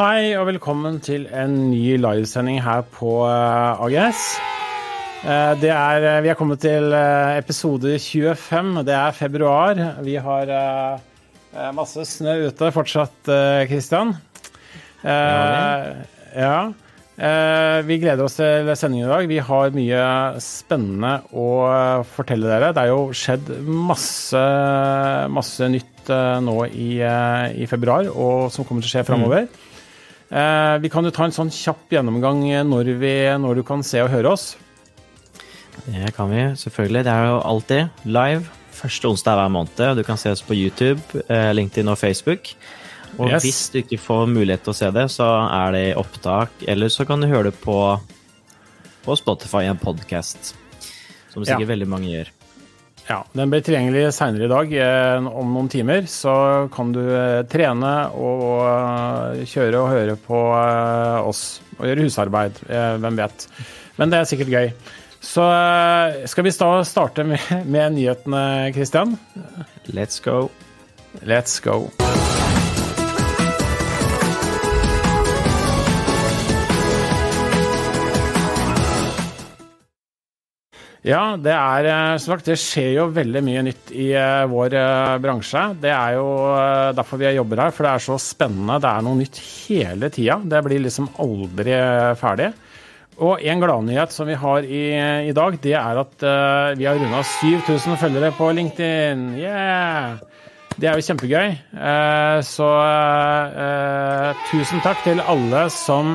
Hei og velkommen til en ny livesending her på eh, AGS. Eh, Det er, eh, vi er kommet til episode 25. Det er februar. Vi har masse snø ute fortsatt, Kristian. Christian. Ja. Eh, Vi gleder oss til sendingen i dag. Vi har mye spennende å fortelle dere. Det er jo skjedd masse, masse nytt nå i, i februar, og som kommer til å skje framover. Eh, Vi kan jo ta en sånn kjapp gjennomgang når, vi, når du kan se og høre oss. Det kan vi, selvfølgelig. Det er jo alltid live første onsdag hver måned. og Du kan se oss på YouTube, eh, LinkedIn og Facebook. Og Yes. hvis du ikke får mulighet til å se det, så er det i opptak, eller så kan du høre det på, på Spotify en podkast. Som sikkert Ja. veldig mange gjør. Ja, Den blir tilgjengelig seinere i dag, eh, om noen timer. Så kan du eh, trene og eh, kjøre og høre på oss. Og gjøre husarbeid. Hvem vet. Men det er sikkert gøy. Så skal vi starte med, med nyhetene, Christian? Let's go. Let's go. Ja, det er eh, sagt, det skjer jo veldig mye nytt i eh, vår eh, bransje. Det er jo derfor vi jobber her, for det er så spennende. Det er noe nytt hele tida. Det blir liksom aldri ferdig. Og en gladnyhet som vi har i, i dag, det er at vi har runda 7000 følgere på LinkedIn. Yeah! Det er jo kjempegøy. Eh, så eh, tusen takk til alle som,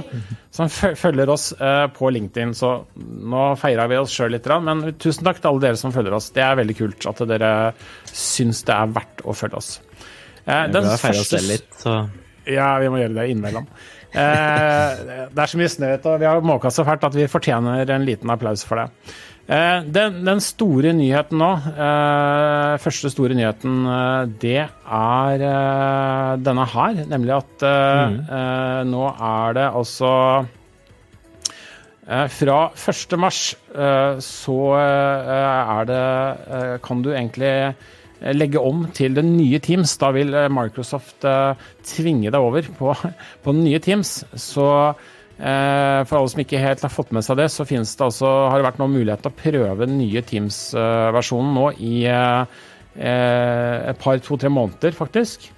som følger oss eh, på LinkedIn. Så nå feira vi oss sjøl litt, men tusen takk til alle dere som følger oss. Det er veldig kult at dere syns det er verdt å følge oss. Eh, den vil feire oss selv litt, så ja, vi må gjøre det innimellom. Eh, det er så mye snø ute, og vi har måka så fælt at vi fortjener en liten applaus for det. Eh, den, den store nyheten nå, eh, første store nyheten, eh, det er denne her. Nemlig at eh, nå er det altså Fra 1. mars så er det Kan du egentlig legge om til det nye Teams. Da vil Microsoft tvinge deg over på, på den nye Teams. Så for alle som ikke helt har fått med seg det, så det altså, har det vært noen mulighet til å prøve den nye Teams-versjonen nå i eh, eh, et par, to-tre måneder, faktisk.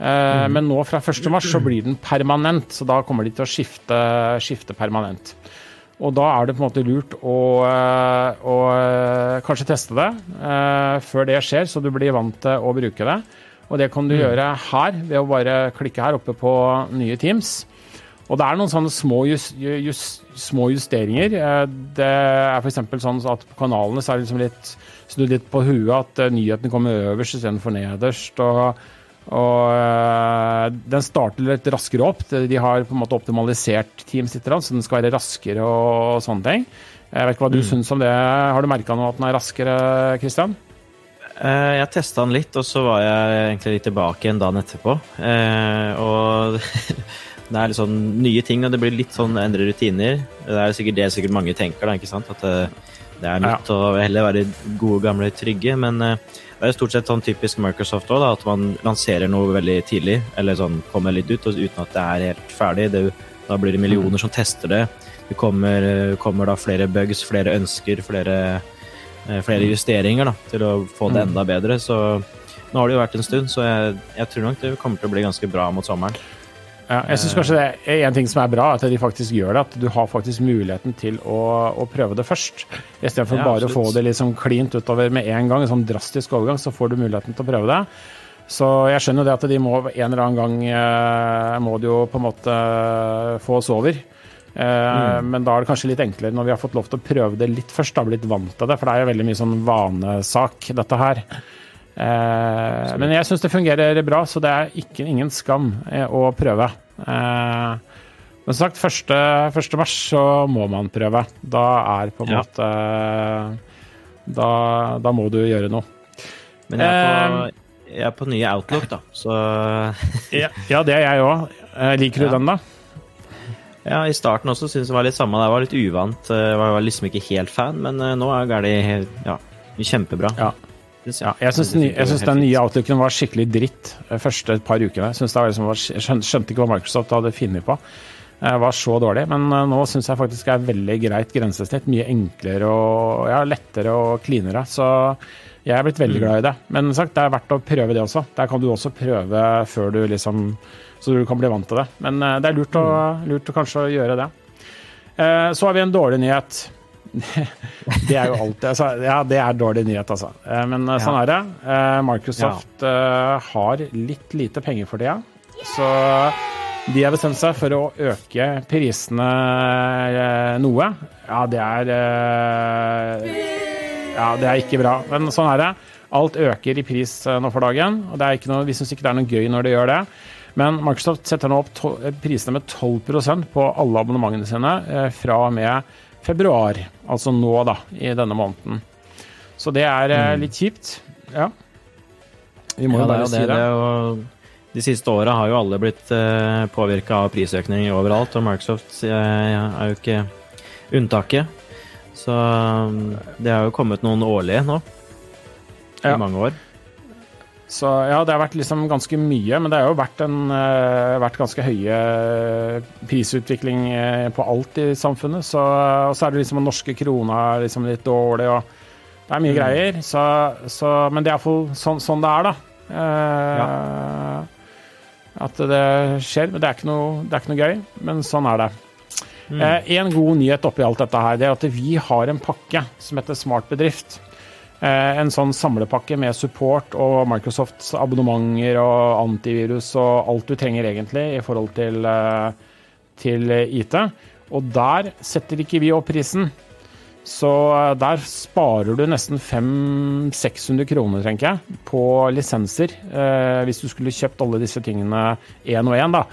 Mm. Men nå fra 1. mars så blir den permanent, så da kommer de til å skifte, skifte permanent. Og da er det på en måte lurt å, eh, å eh, kanskje teste det eh, før det skjer, så du blir vant til å bruke det. Og det kan du gjøre her ved å bare klikke her oppe på nye Teams. Og det er noen sånne små, just, just, små justeringer. Eh, Det er f.eks. sånn at på kanalene så er det liksom litt snudd litt på huet at eh, nyhetene kommer øverst istedenfor nederst. og og øh, den starter litt raskere opp. De har på en måte optimalisert Teams litt, så den skal være raskere og, sånne ting. Jeg vet ikke hva du syns om det. Har du merka noe at den er raskere, Christian? Eh, Jeg testa den litt, og så var jeg egentlig litt tilbake en dag etterpå. Eh, og det er litt sånn nye ting, og det blir litt sånn endre rutiner. Det er sikkert det sikkert mange tenker, da, ikke sant? At det, det er nytt å heller være gode, gamle, trygge. Men eh, det er stort sett sånn typisk Microsoft òg, at man lanserer noe veldig tidlig, eller sånn kommer litt ut, uten at det er helt ferdig. Det, da blir det millioner som tester det. Det kommer, kommer da flere bugs, flere ønsker, flere eh, flere justeringer da, til å få det enda bedre. Så nå har det jo vært en stund, så jeg, jeg tror nok det kommer til å bli ganske bra mot sommeren. Ja, jeg syns kanskje det er en ting som er bra, at de faktisk gjør det. At du har faktisk muligheten til å, å prøve det først. Istedenfor Ja, bare å få det liksom klint utover med en gang, en sånn drastisk overgang, så får du muligheten til å prøve det. Så jeg skjønner jo det at de må en eller annen gang eh, må de jo på en måte få oss over. Mm. Men da er det kanskje litt enklere når vi har fått lov til å prøve det litt først, da blitt vant til det. For det er jo veldig mye sånn vanesak, dette her. Eh, men jeg syns det fungerer bra, så det er ikke, ingen skam eh, å prøve. Eh, men som sagt, 1. 1. mars så må man prøve. Da er på en Ja. måte da, da må du gjøre noe. Men jeg er på, jeg er på nye Outlook, da, så Ja, ja det er jeg òg. Liker du Ja. den, da? ja, i starten også syntes jeg var litt samme. Jeg var litt uvant. Jeg var liksom ikke helt fan, men nå er det ja, kjempebra. Ja. Gratis. Ja, jeg syns, den nye. Outlooken var skikkelig dritt de første par ukene. Jeg synes det var liksom, var- skjønte, ikke hva Microsoft hadde funnet på. Det var så dårlig. Men eh, nå syns jeg faktisk det er veldig greit grensesnitt. Mye enklere og ja, lettere og cleanere. Så jeg er blitt veldig glad i det. Men sagt, det er verdt å prøve det også. Der kan du også prøve før du liksom Så du kan bli vant til det. Men eh, det er lurt å, lurt å kanskje gjøre det. Eh, Så har vi en dårlig nyhet. Det er jo alltid altså, Ja, det er dårlig nyhet, altså. Eh, Men eh, sånn er det. Eh, Microsoft ja. har litt lite penger for tida, så de har bestemt seg for å øke prisene noe. Ja, det er Ja, det er ikke bra, men sånn er det. Alt øker i pris nå for dagen, og det er ikke noe, vi syns ikke det er noe gøy når det gjør det. Men Microsoft setter nå opp prisene med 12% på alle abonnementene sine fra og med februar, altså nå, da, i denne måneden. Så det er mm. litt kjipt. Ja. Vi må Ja, jo bare det, si det. det. de siste åra har jo alle blitt uh, påvirka av prisøkning overalt, og Microsoft eh, er jo ikke unntaket. Så um, det har jo kommet noen årlige nå, Ja. i mange år. Så ja, det har vært liksom ganske mye, men det har jo vært, en, uh, vært ganske høye prisutvikling eh, på alt i samfunnet. Så, og så er det liksom den norske krona liksom litt dårlig, og det er mye greier. Så, så, men det er iallfall sånn, sånn det er, da. Eh, At det skjer. Men det er ikke noe, det er ikke noe gøy, men sånn er det. Eh, en god nyhet oppi alt dette her, det er at vi har en pakke som heter Smart bedrift. Eh, en sånn samlepakke med support og Microsofts abonnementer og antivirus og alt du trenger egentlig i forhold til, eh, til IT. Og der setter ikke vi opp prisen. Så eh, der sparer du nesten 500-600 kroner, tenker jeg, på lisenser. Hvis du skulle kjøpt alle disse tingene én og én, da.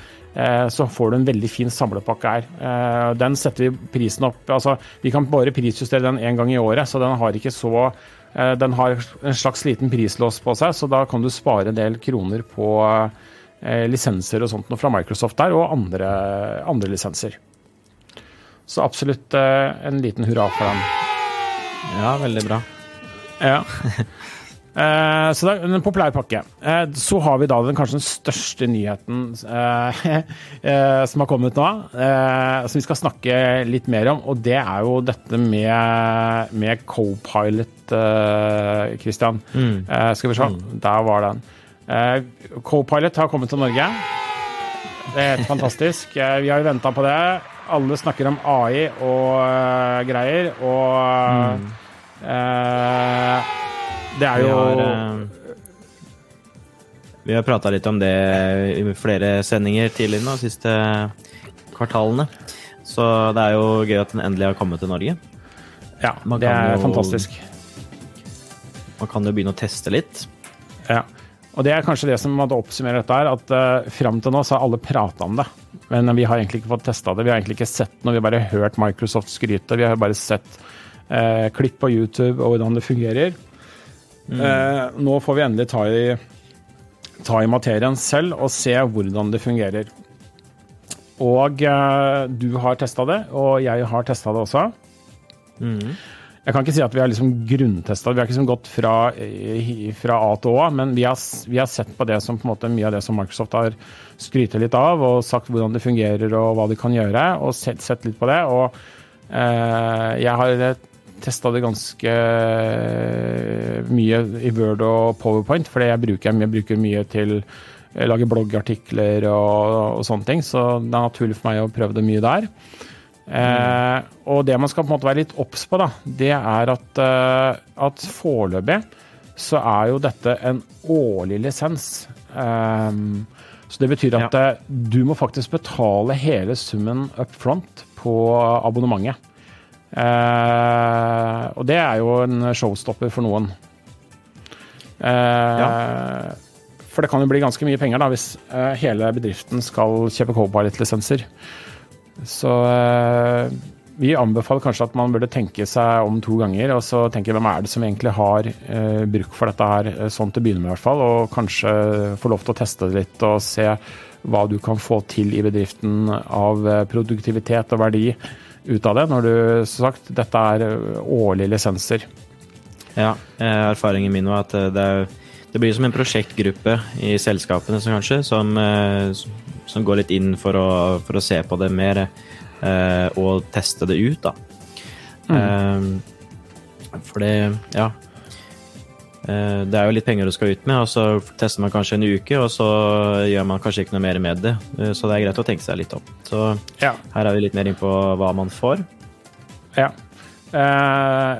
Så får du en veldig fin samlepakke her. Den setter vi prisen opp altså Vi kan bare prisjustere den én gang i året, så den har ikke så Den har en slags liten prislås på seg, så da kan du spare en del kroner på eh, lisenser og sånt noe fra Microsoft der, og andre, andre lisenser. Så absolutt eh, en liten hurra for den. Ja, veldig bra. Ja. Eh, så det er en populær pakke. Eh, så har vi da den kanskje den største nyheten eh, som har kommet nå, som vi skal snakke litt mer om, og det er jo dette med, med co-pilot, Christian. Mm. skal vi se, der var den. Co-pilot har kommet til Norge. Det er helt fantastisk. Vi har jo venta på det. Alle snakker om AI og greier, og eh, det er Vi jo har, eh, vi har prata litt om det i flere sendinger tidligere nå, de siste kvartalene. Så det er jo gøy at den endelig har kommet til Norge. Ja, det er jo- fantastisk. Man kan jo begynne å teste litt. Ja. Og det er kanskje det som måtte oppsummere dette her, at uh, fram til nå så har alle prata om det. Men vi har egentlig ikke fått testa det. Vi har egentlig ikke sett noe, vi har bare hørt Microsoft skryte. Vi har bare sett uh, klipp på YouTube og hvordan det fungerer. Eh, nå får vi endelig ta i, ta i materien selv og se hvordan det fungerer. Og eh, du har testa det, og jeg har testa det også. Jeg kan ikke si at vi har liksom grunntesta Vi har ikke liksom gått fra, fra A til Å, men vi har, vi har sett på det som på måte mye av det som Microsoft har skrytet litt av, og sagt hvordan det fungerer og hva de kan gjøre, og sett, sett litt på det. Og eh, jeg har testa det ganske mye i Word og Powerpoint, for jeg bruker, jeg bruker mye til å lage bloggartikler og, og sånne ting, så det er naturlig for meg å prøve det mye der. Eh, og det man skal på en måte være litt obs på, da, det er at, eh, at foreløpig så er jo dette en årlig lisens. Ehm, så det betyr at ja. du må faktisk betale hele summen up front på abonnementet. Eh, og det er jo en showstopper for noen. Eh, For det kan jo bli ganske mye penger da, hvis eh, hele bedriften skal kjøpe Copilot-lisenser. Så vi anbefaler kanskje at man burde tenke seg om to ganger, og så tenke hvem er det som egentlig har bruk for dette her, sånn til å begynne med i hvert fall, og kanskje få lov til å teste det litt og se hva du kan få til i bedriften av produktivitet og verdi ut av det, når du, som sagt, dette er eh, årlige lisenser. Ja, erfaringen min var at det, er, det, blir som en prosjektgruppe i selskapene som kanskje, som, som går litt inn for å, for å, se på det mer og teste det ut, da. Mm. For det, ja Eh, det er jo litt penger du skal ut med, og så tester man kanskje en uke, og så gjør man kanskje ikke noe mer med det. Eh, så det er greit å tenke seg litt om. Så ja. her er vi litt mer inn på hva man får. Ja. Eh,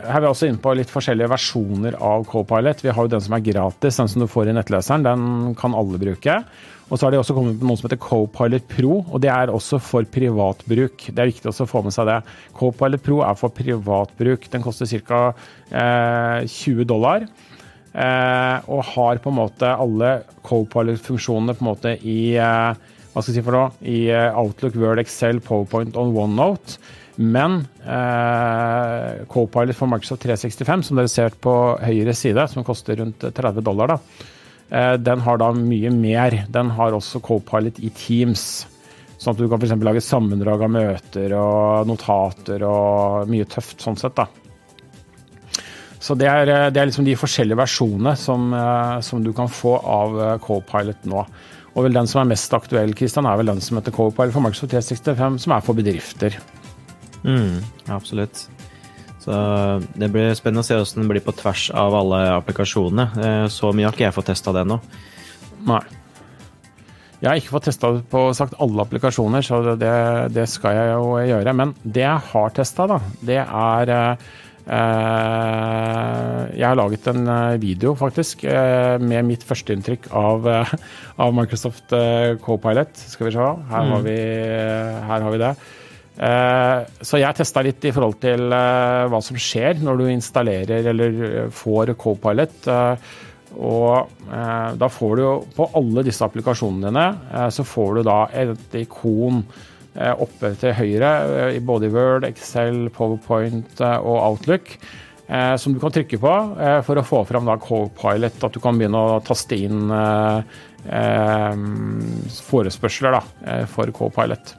her er vi også inne på litt forskjellige versjoner av Copilot. Vi har jo den som er gratis, den som du får i nettleseren. Den kan alle bruke. Og så har de også kommet med noe som heter Copilot Pro, og det er også for privatbruk. Det er viktig å få med seg det. Copilot Pro er for privatbruk. Den koster ca. Eh, 20 dollar. Eh, og har på en måte alle co-pilot-funksjonene på en måte i eh, hva skal jeg si for noe, i eh, Outlook, Word, Excel, PowerPoint og OneNote. Men eh, Copilot for Microsoft 365, som dere ser på høyre side, som koster rundt 30 dollar, da, eh, den har da mye mer. Den har også Copilot i Teams. Sånn at du kan f.eks. lage sammendrag av møter og notater og mye tøft sånn sett. da. Så det er, eh, det er liksom de forskjellige versjonene som, eh, som, du kan få av eh, Copilot nå. Og vel den som er mest aktuell, Kristian, er vel den som heter Copilot for Microsoft 365, som er for bedrifter. Mm, absolutt. Så det blir spennende å se hvordan den blir på tvers av alle applikasjonene. Så mye har ikke jeg fått testa det ennå. Nei. Jeg har ikke fått testa på sagt alle applikasjoner, så det, det, skal jeg jo gjøre. Men det jeg har testa, da, det er jeg har laget en eh, video, faktisk, eh, med mitt førsteinntrykk av, av Microsoft Copilot. Skal vi se. Her har mm. vi, her har vi det. Så jeg testa litt i forhold til hva som skjer når du installerer eller får Copilot. Og da får du på alle disse applikasjonene dine, så får du da et ikon Eh, oppe til høyre både i Word, Excel, PowerPoint eh, og Outlook. Som du kan trykke på for å få fram da Copilot, at du kan begynne å taste inn forespørsler da, for Copilot.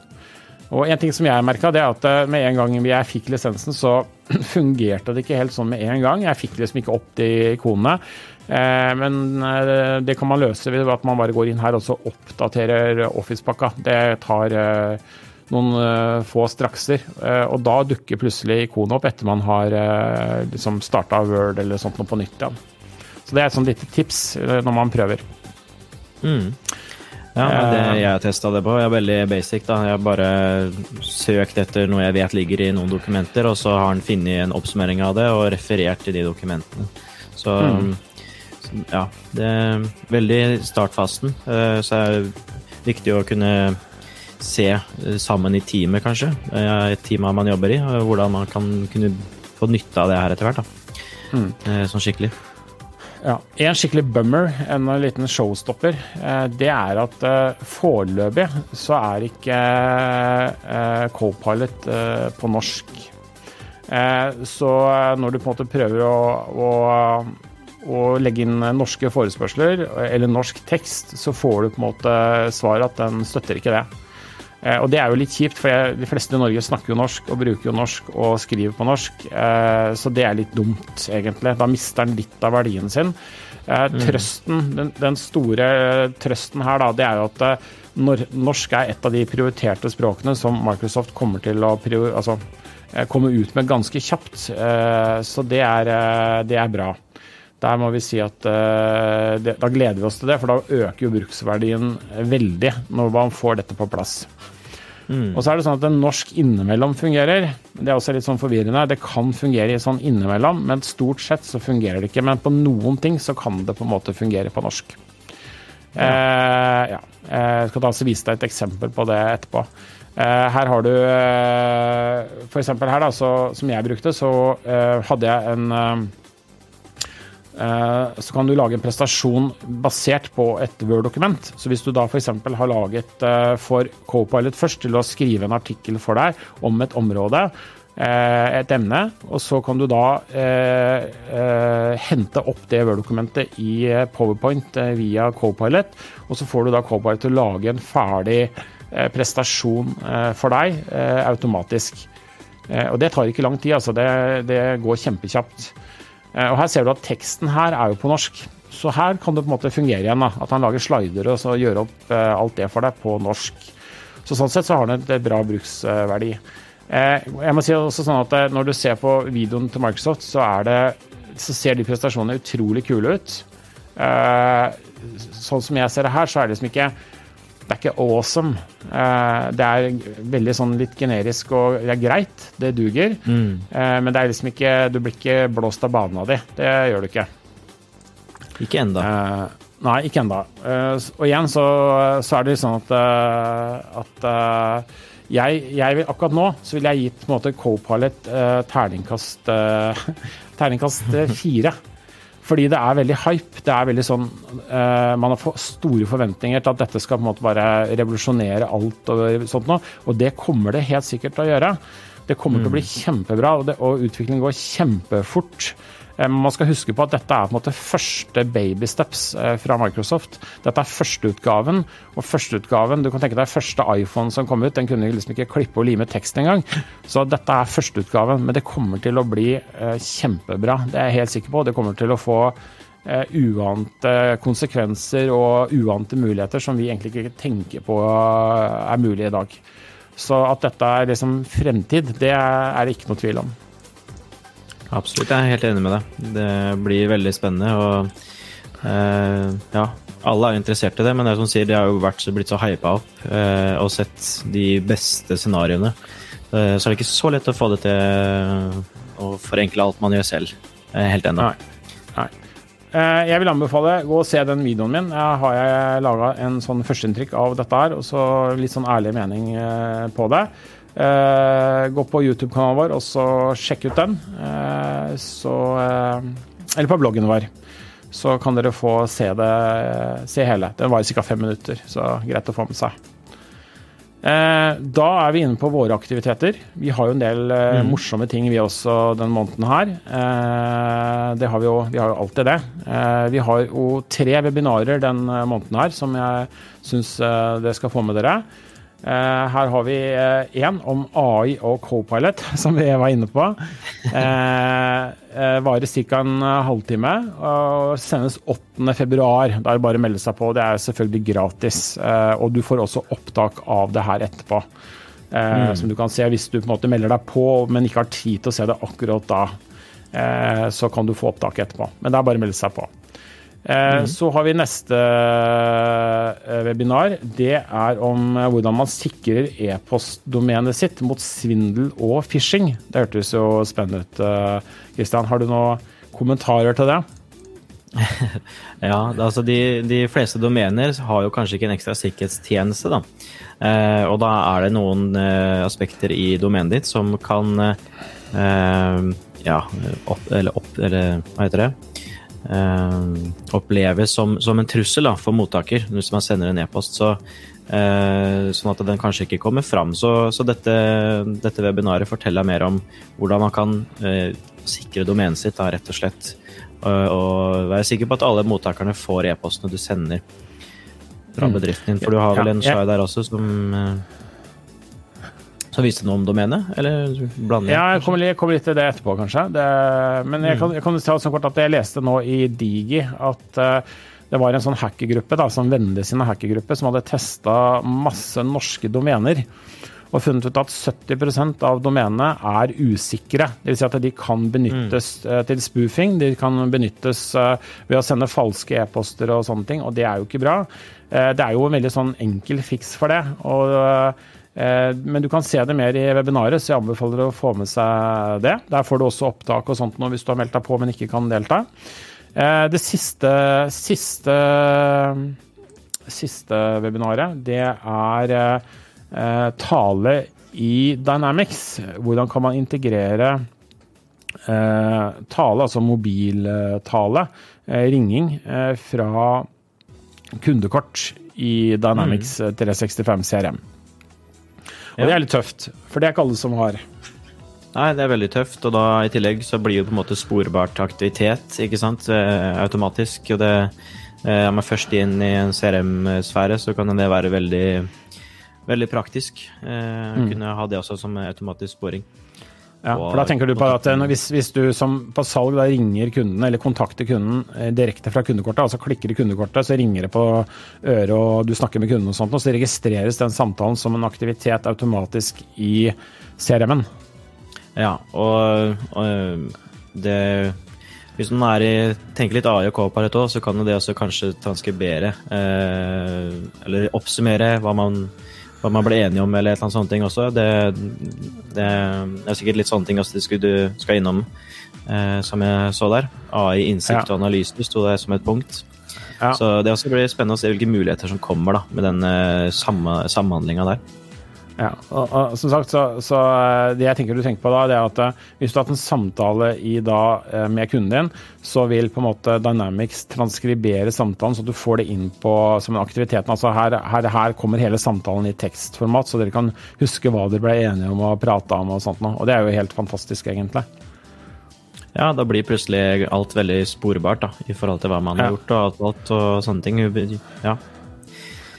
Og en ting som jeg merka, er at med en gang jeg fikk lisensen, så fungerte det ikke helt sånn med en gang. Jeg fikk liksom ikke opp de ikonene. Men det kan man løse ved at man bare går inn her og så oppdaterer Office-pakka. Det tar noen uh, få strakser. Uh, og da dukker plutselig ikonet opp etter man har uh, liksom starta Word eller sånt noe på nytt igjen. Så det er et sånt lite tips når man prøver. Mm. Ja, det jeg testa det på, er veldig basic. da. Jeg har bare søkt etter noe jeg vet ligger i noen dokumenter, og så har han funnet en oppsummering av det og referert til de dokumentene. Så mm. ja, det er veldig startfasten. Så er det viktig å kunne se eh, sammen i teamet, kanskje. Eh, et team man jobber i. Hvordan man kan kunne få nytte av det her etter hvert. da. Mm. Sånn skikkelig. Ja. En skikkelig bummer, en liten showstopper, det er at foreløpig så er ikke co-pilot på norsk. Så når du på en måte prøver å, å, å legge inn norske forespørsler eller norsk tekst, så får du på en måte svar at den støtter ikke det. Eh, og det er jo litt kjipt, for de fleste i Norge snakker jo norsk og bruker jo norsk og skriver på norsk, eh, så det er litt dumt, egentlig. Da mister den litt av verdien sin. Eh, mm. Trøsten, den, den store trøsten her, da, det er jo at norsk er et av de prioriterte språkene som Microsoft kommer til å altså, komme ut med ganske kjapt. Så det er, det er bra. Der må vi si at det, Da gleder vi oss til det, for da øker jo bruksverdien veldig når man får dette på plass. Mm. Og så er det sånn at en norsk innimellom fungerer. Det er også litt sånn forvirrende. Det kan fungere sånn innimellom, men stort sett så fungerer det ikke. Men på noen ting så kan det på en måte fungere på norsk. Ja. Eh, ja. Jeg skal da altså vise deg et eksempel på det etterpå. Eh, her har du eh, For eksempel her, da, så, som jeg brukte, så eh, hadde jeg en eh, Eh, så kan du lage en prestasjon basert på et Word-dokument. Så hvis du da f.eks. har laget eh, for Copilot først til å skrive en artikkel for deg om et område, eh, et emne, og så kan du da eh, eh, hente opp det Word-dokumentet i Powerpoint eh, via Copilot, og så får du da Copilot til å lage en ferdig prestasjon for deg automatisk. og det tar ikke lang tid, altså. Det, det går kjempekjapt. Og her ser du at teksten her er jo på norsk. Så her kan det på en måte fungere igjen. da, At han lager slider og så gjør opp alt det for deg på norsk. Så Sånn sett så har den et bra bruksverdi. Jeg må si også sånn at Når du ser på videoen til Microsoft, så, det, så ser de prestasjonene utrolig kule ut. Sånn som jeg ser det her, så er det liksom ikke det er ikke awesome. det er veldig sånn litt generisk og det er greit, det duger. Mm. men det er liksom ikke Du blir ikke blåst av bana di. Det gjør du ikke. Ikke enda. Uh, nei, ikke enda. Og igjen så, så, er det sånn at, at jeg, jeg vil, akkurat nå så vil jeg gitt på en måte Copilot terningkast terningkast fire. Fordi det er veldig hype. Det er veldig sånn Man har store forventninger til at dette skal på en måte bare revolusjonere alt og sånt noe. Og det kommer det helt sikkert til å gjøre. Det kommer mm. til å bli mm. kjempebra, og, det, og utviklingen går kjempefort. Man skal huske på at dette er på en måte første babysteps eh, fra Microsoft. Dette er førsteutgaven, og førsteutgaven Du kan tenke deg første iPhone som kom ut, den kunne liksom ikke klippe og lime tekst engang. Så dette er førsteutgaven, men det kommer til å bli eh, kjempebra. Det er jeg helt sikker på. Det kommer til å få uante konsekvenser og uante muligheter som vi egentlig ikke tenker på er mulig i dag. Så at dette er liksom fremtid, det er det ikke noe tvil om. Absolutt, jeg er helt enig med deg. Det blir veldig spennende. og eh, ja, alle er interessert i det, men det er som sier, de har jo vært, blitt så hypa opp eh, og sett de beste scenarioene. Eh, så er det ikke så lett å få det til å forenkle alt man gjør selv. Helt ennå. Nei. Nei. Eh, jeg vil anbefale gå og se den videoen min. Jeg har jeg laga en sånn førsteinntrykk av dette her, og så litt sånn ærlig mening eh, på det. Uh, gå på YouTube-kanalen vår og så sjekk ut den. Uh, så uh, Eller på bloggen vår. Så kan dere få se det se hele. Den varer ca. fem minutter, så greit å få med seg. da er vi inne på våre aktiviteter. Vi har jo en del mm. morsomme ting vi også denne måneden her. det har vi jo, vi har jo alltid det. vi har jo tre webinarer den måneden her som jeg syns dere skal få med dere. Uh, her har vi én uh, om AI og Copilot, som vi var inne på. Uh, varer ca. en halvtime og sendes 8.2. Da er det bare å melde seg på. Det er selvfølgelig gratis. og du får også opptak av det her etterpå. Mm. Som du kan se hvis du på en måte melder deg på, men ikke har tid til å se det akkurat da. så kan du få opptak etterpå. Men det er bare å melde seg på. Mm. Så har vi neste eh, webinar. Det er om eh, hvordan man sikrer e-postdomenet sitt mot svindel og phishing. Det hørtes jo spennende ut. Kristian, har du noen kommentarer til det? ja, altså de, de, fleste domener har jo kanskje ikke en ekstra sikkerhetstjeneste. da. Eh, og da er det noen eh, aspekter i domenet ditt som kan eh, ja, opp, eller opp, eller hva heter det? Eh, oppleves som, som, en trussel da, for mottaker hvis man sender en e-post. Så, eh, sånn at den kanskje ikke kommer fram. Så, så dette, dette, webinaret forteller mer om hvordan man kan eh, sikre domenet sitt, da, rett og slett. Og, og være sikker på at alle mottakerne får e-postene du sender fra mm. bedriften din. For du har vel en slide der også som eh, så viste noe om domenet, eller blander Ja, jeg kommer, kommer, litt til det etterpå, kanskje. Det, men jeg kan, jeg kan si kort at jeg leste nå i Digi at uh, det var en sånn hackergruppe, da, sånn vennene sine hackergruppe, som hadde testa masse norske domener. Og funnet ut at 70% av domenene er usikre. Dvs. Si at de kan benyttes mm. uh, til spoofing. De kan benyttes uh, ved å sende falske e-poster og sånne ting, og det er jo ikke bra. det er jo en veldig sånn enkel fiks for det. og Eh, men du kan se det mer i webinaret, så jeg anbefaler å få med seg det. Der får du også opptak og sånt nå hvis du har meldt deg på, men ikke kan delta. Eh, det siste, siste, siste webinaret, det er eh, tale i Dynamics. Hvordan kan man integrere tale, altså mobiltale, ringing, fra kundekort i Dynamics 365 CRM. Og det er litt tøft, for det er ikke alle som har. Nei, det er veldig tøft, og da i tillegg så blir det på en måte sporbart aktivitet, ikke sant, eh, automatisk. Og det eh, er man først inn i en CRM-sfære, så kan det være veldig, veldig praktisk. Eh, mm. Kunne ha det også som automatisk sporing. Ja, for da tenker du på at eh, hvis, hvis, du som på salg da ringer kunden, eller kontakter kunden eh, direkte fra kundekortet, altså klikker i kundekortet, så ringer det på øret og du snakker med kunden og sånt, og så registreres den samtalen som en aktivitet automatisk i CRM-en. Ja, og, og det hvis man er i, tenker litt AI og K-paret òg, så kan det også kanskje transkribere eh, eller oppsummere hva man hva man ble enige om, eller et eller annet sånt ting også. Det, det, er sikkert litt sånne ting også du skal innom, eh, som jeg så der. AI, innsikt ja. og analyse sto der som et punkt. Ja. Så det også blir spennende å se hvilke muligheter som kommer da, med den eh, samhandlinga der. Ja, og, og, som sagt, så, så, eh, Det jeg tenker du tenker på da, det er at eh, hvis du har hatt en samtale i da eh, med kunden din, så vil på en måte Dynamics transkribere samtalen, så du får det inn på som en aktivitet. Altså her, her, her, kommer hele samtalen i tekstformat, så dere kan huske hva dere ble enige om og prate om. Og sånt og det er jo helt fantastisk, egentlig. Ja, da blir plutselig alt veldig sporbart da, i forhold til hva man har gjort og alt, alt og sånne ting. Ja.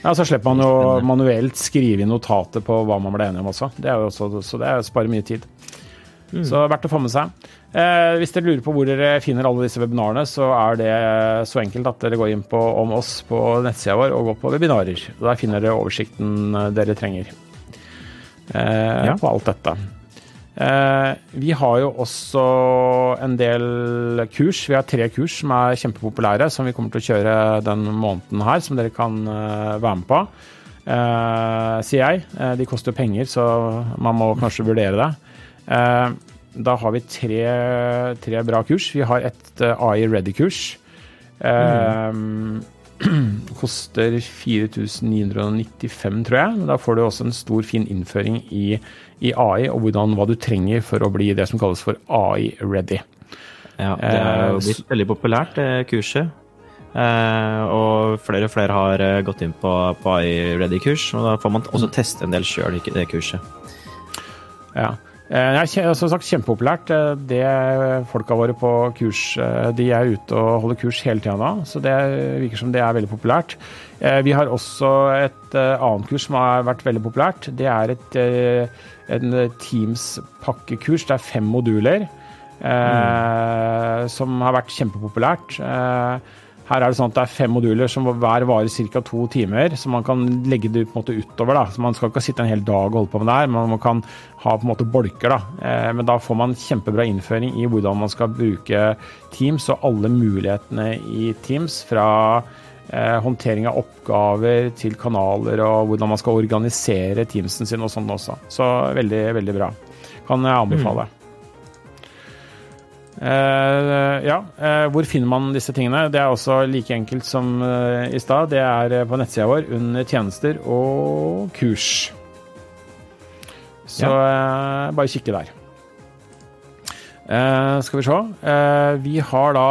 Ja, Så slipper man jo manuelt skrive inn notatet på hva man ble enige om også. Det er jo også så det sparer mye tid. Mm. Så verdt å få med seg. Eh, hvis dere lurer på hvor dere finner alle disse webinarene, så er det så enkelt at dere går inn på om oss på nettsida vår og går på webinarer. Der finner dere oversikten dere trenger eh, ja. på alt dette. Eh, vi har jo også en del kurs. Vi har tre kurs som er kjempepopulære, som vi kommer til å kjøre den måneden her, som dere kan eh, være med på. Uh, sier jeg. De koster penger, så man må kanskje vurdere det. Da har vi tre, tre, bra kurs. Vi har et AI Ready-kurs. Mm. Koster 4995, tror jeg. Da får du også en stor, fin innføring i i AI, og hvordan, hva du trenger for å bli det som kalles for AI-ready. Ja, det er jo eh, blitt veldig populært, det kurset. Eh, og flere og flere har eh, gått inn på, på AI-ready-kurs, og da får man også teste en del sjøl i det kurset. Ja. Det er som sagt kjempepopulært. Det Folka våre på kurs de er ute og holder kurs hele tida nå, så det virker som det er veldig populært. Vi har også et annet kurs som har vært veldig populært. Det er et en eh, Teams-pakkekurs. Det er fem moduler mm. som har vært kjempepopulært. Eh, her er det sånn at det er fem moduler som hver varer ca. to timer, så man kan legge det på en måte utover. da, så Man skal ikke sitte en hel dag og holde på med det her, men man kan ha på en måte bolker. da, eh, Men da får man kjempebra innføring i hvordan man skal bruke Teams og alle mulighetene i Teams. fra eh, håndtering av oppgaver til kanaler og hvordan man skal organisere Teamsen sin og sånn også. Så veldig, veldig bra. Kan jeg anbefale. Mm. Uh, ja, uh, hvor finner man disse tingene? Det er også like enkelt som uh, i stad. Det er på nettsida vår under tjenester og kurs. Så ja. bare kikke der. skal vi se. vi har da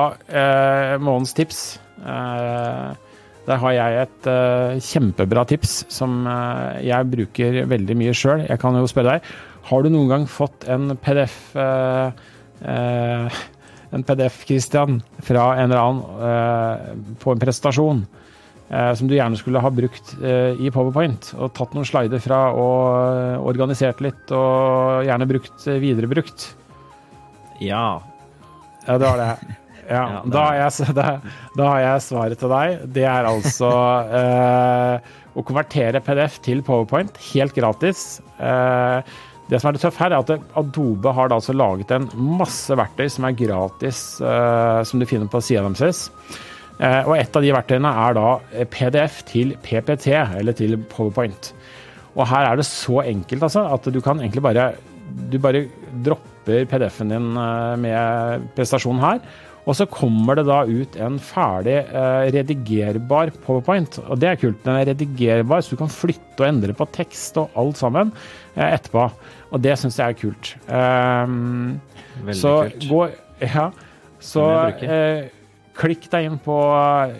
månedens tips. Uh, der har jeg et uh, kjempebra tips som uh, jeg bruker veldig mye sjøl. Jeg kan jo spørre deg, har du noen gang fått en PDF uh, en PDF, Christian, fra en eller annen på en presentasjon som du gjerne skulle ha brukt i Powerpoint, og tatt noen slider fra og organisert litt, og gjerne brukt viderebrukt? Ja. Ja, det var det. Ja, da, har jeg, da, da, har jeg, svaret til deg. Det er altså eh, å konvertere PDF til Powerpoint helt gratis. Eh, det som er det tøffe her, er at Adobe har altså laget en masse verktøy som er gratis, eh, som du finner på sida deres. Eh, og et av de verktøyene er da PDF til PPT, eller til Powerpoint. Og her er det så enkelt altså, at du kan egentlig bare du bare dropper PDF-en din eh, med prestasjonen her, og så kommer det da ut en ferdig eh, redigerbar powerpoint. Og det er kult. Den er redigerbar, så du kan flytte og endre på tekst og alt sammen eh, etterpå. Og det syns jeg er kult. Um, Veldig så kult. Gå, ja, så eh, klikk deg inn på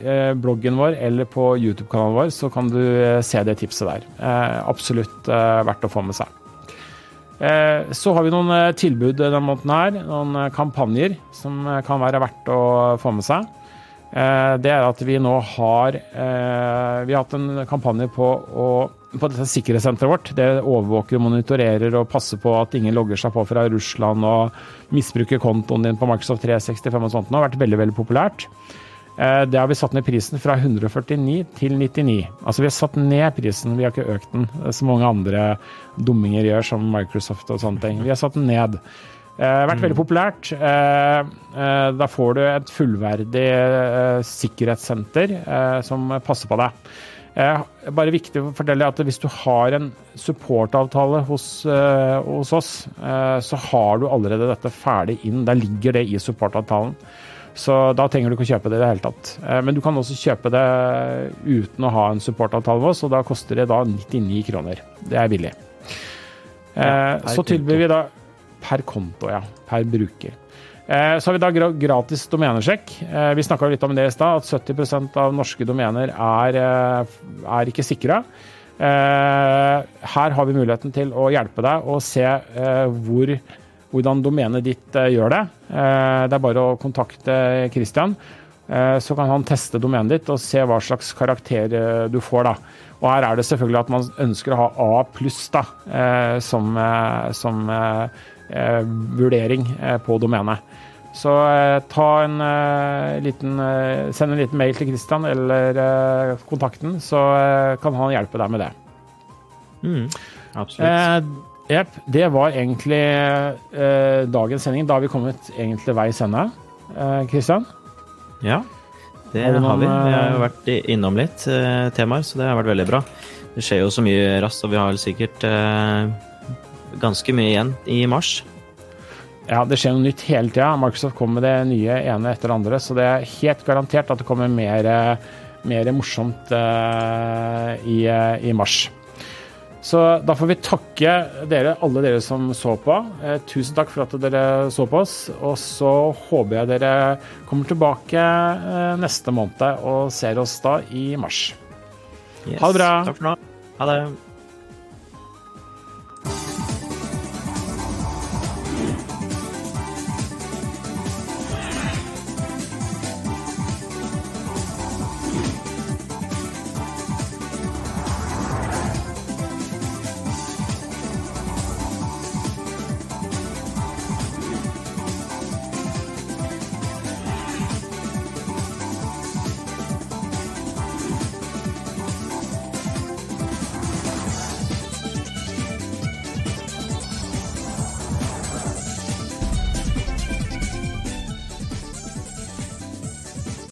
eh, bloggen vår eller på YouTube-kanalen vår, så kan du eh, se det tipset der. Eh, absolutt verdt å få med seg. Eh, så har vi noen eh, tilbud denne måneden her. Noen eh, kampanjer som kan være verdt å få med seg. Det er at vi nå har Vi har hatt en kampanje på å på dette sikkerhetssenteret vårt. Det overvåker, monitorerer og passer på at ingen logger seg på fra Russland og misbruker kontoen din på Microsoft 365 og sånt. Det har vært veldig, veldig populært. Eh, det har vi satt ned prisen fra 149 til 99. Altså vi har satt ned prisen, vi har ikke økt den, som mange andre dumminger gjør, som Microsoft og sånne ting. Vi har satt den ned. Det har vært veldig populært. Da får du et fullverdig sikkerhetssenter som passer på deg. Bare viktig å fortelle at hvis du har en supportavtale hos, hos oss, så har du allerede dette ferdig inn. Der ligger det i supportavtalen. Så da trenger du ikke å kjøpe det i det hele tatt. Men du kan også kjøpe det uten å ha en supportavtale med oss, og da koster det da 99 kroner. Det er billig. Ja, så tilbyr vi da per konto, ja. Per bruker. Så har vi da gratis domenesjekk. Vi snakka litt om det i stad, at 70% av norske domener er, er ikke sikra. Her har vi muligheten til å hjelpe deg og se hvor, hvordan domenet ditt gjør det. Det er bare å kontakte Christian. Så kan han teste domenet ditt og se hva slags karakter du får. da. Og her er det selvfølgelig at man ønsker å ha A pluss som, som vurdering på domenet. Så ta en liten, send en liten mail til Christian eller kontakten, så kan han hjelpe deg med det. Mm, absolutt. Jepp. Det var egentlig dagens sending. Da har vi kommet egentlig veis ende. Christian? Ja, det har, har vi. Vi har jo vært innom litt temaer, så det har vært veldig bra. Det skjer jo så mye raskt, og vi har sikkert ganske mye igjen i mars. Ja, det skjer noe nytt hele tida. Microsoft kommer med det nye ene etter det andre, så det er helt garantert at det kommer mer, mer morsomt i, i, mars. Så da får vi takke dere, alle dere som så på. Eh, tusen takk for at dere så på oss. Og så håper jeg dere kommer tilbake eh, neste måned og ser oss da i mars. Yes. Ha det bra. Takk for nå. Ha det.